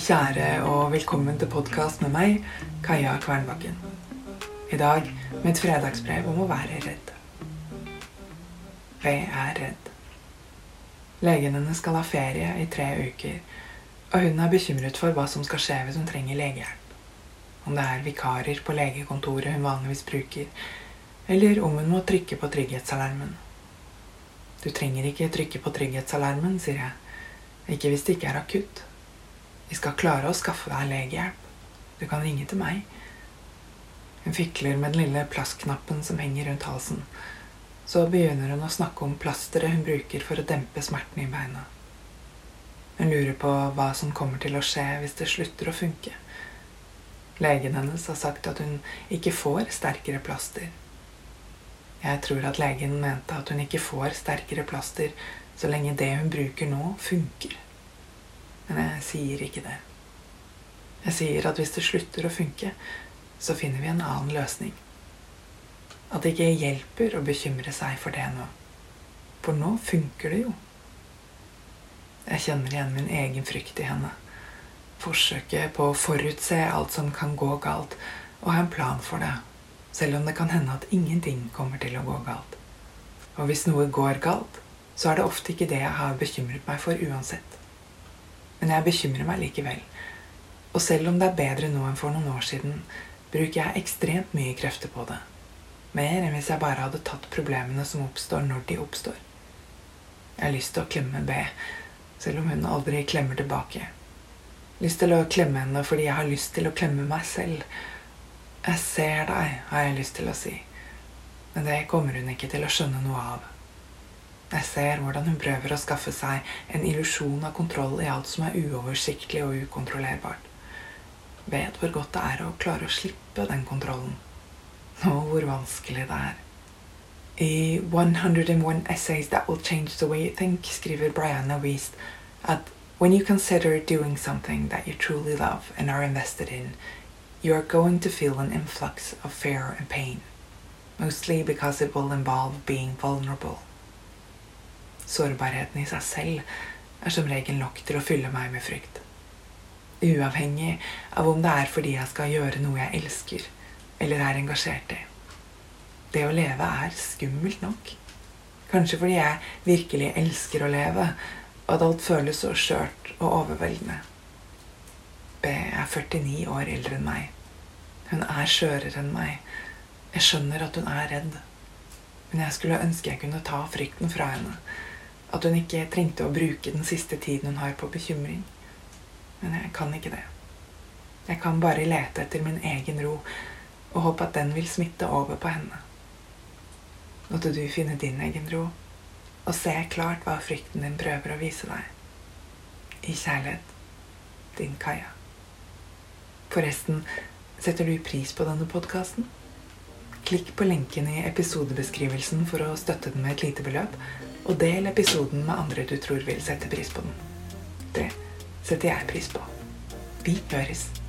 kjære, og velkommen til podkast med meg, Kaja Kvernbakken. I dag med et fredagsbrev om å være redd. Jeg er redd. Legen hennes skal ha ferie i tre uker, og hun er bekymret for hva som skal skje hvis hun trenger legehjelp. Om det er vikarer på legekontoret hun vanligvis bruker, eller om hun må trykke på trygghetsalarmen. Du trenger ikke trykke på trygghetsalarmen, sier jeg. Ikke hvis det ikke er akutt. Vi skal klare å skaffe deg legehjelp. Du kan ringe til meg. Hun fikler med den lille plastknappen som henger rundt halsen. Så begynner hun å snakke om plasteret hun bruker for å dempe smerten i beina. Hun lurer på hva som kommer til å skje hvis det slutter å funke. Legen hennes har sagt at hun ikke får sterkere plaster. Jeg tror at legen mente at hun ikke får sterkere plaster så lenge det hun bruker nå, funker. Sier ikke det. Jeg sier at hvis det slutter å funke, så finner vi en annen løsning. At det ikke hjelper å bekymre seg for det nå. For nå funker det jo. Jeg kjenner igjen min egen frykt i henne. Forsøket på å forutse alt som kan gå galt, og ha en plan for det. Selv om det kan hende at ingenting kommer til å gå galt. Og hvis noe går galt, så er det ofte ikke det jeg har bekymret meg for uansett. Men jeg bekymrer meg likevel. Og selv om det er bedre nå enn for noen år siden, bruker jeg ekstremt mye krefter på det. Mer enn hvis jeg bare hadde tatt problemene som oppstår, når de oppstår. Jeg har lyst til å klemme B, selv om hun aldri klemmer tilbake. Lyst til å klemme henne fordi jeg har lyst til å klemme meg selv. Jeg ser deg, har jeg lyst til å si. Men det kommer hun ikke til å skjønne noe av. Jeg ser hvordan hun prøver å skaffe seg en illusjon av kontroll i alt som er uoversiktlig og ukontrollerbart. Vet hvor godt det er å klare å slippe den kontrollen. Og hvor vanskelig det er. I 101 Essays That Will Change The Way You Think skriver Brianna Wiest at when you consider doing something that you truly love and are invested in, you are going to feel an influx of fear and pain, mostly because it will involve being vulnerable. Sårbarheten i seg selv er som regel nok til å fylle meg med frykt. Uavhengig av om det er fordi jeg skal gjøre noe jeg elsker, eller er engasjert i. Det å leve er skummelt nok. Kanskje fordi jeg virkelig elsker å leve, og at alt føles så skjørt og overveldende. B er 49 år eldre enn meg. Hun er skjørere enn meg. Jeg skjønner at hun er redd. Men jeg skulle ønske jeg kunne ta frykten fra henne at hun ikke trengte å bruke den siste tiden hun har på bekymring. Men jeg kan ikke det. Jeg kan bare lete etter min egen ro og håpe at den vil smitte over på henne. Måtte du finne din egen ro og se klart hva frykten din prøver å vise deg. I kjærlighet. Din Kaja. Forresten, setter du pris på denne podkasten? Klikk på lenken i episodebeskrivelsen for å støtte den med et lite beløp, og del episoden med andre du tror vil sette pris på den. Det setter jeg pris på. Vi høres.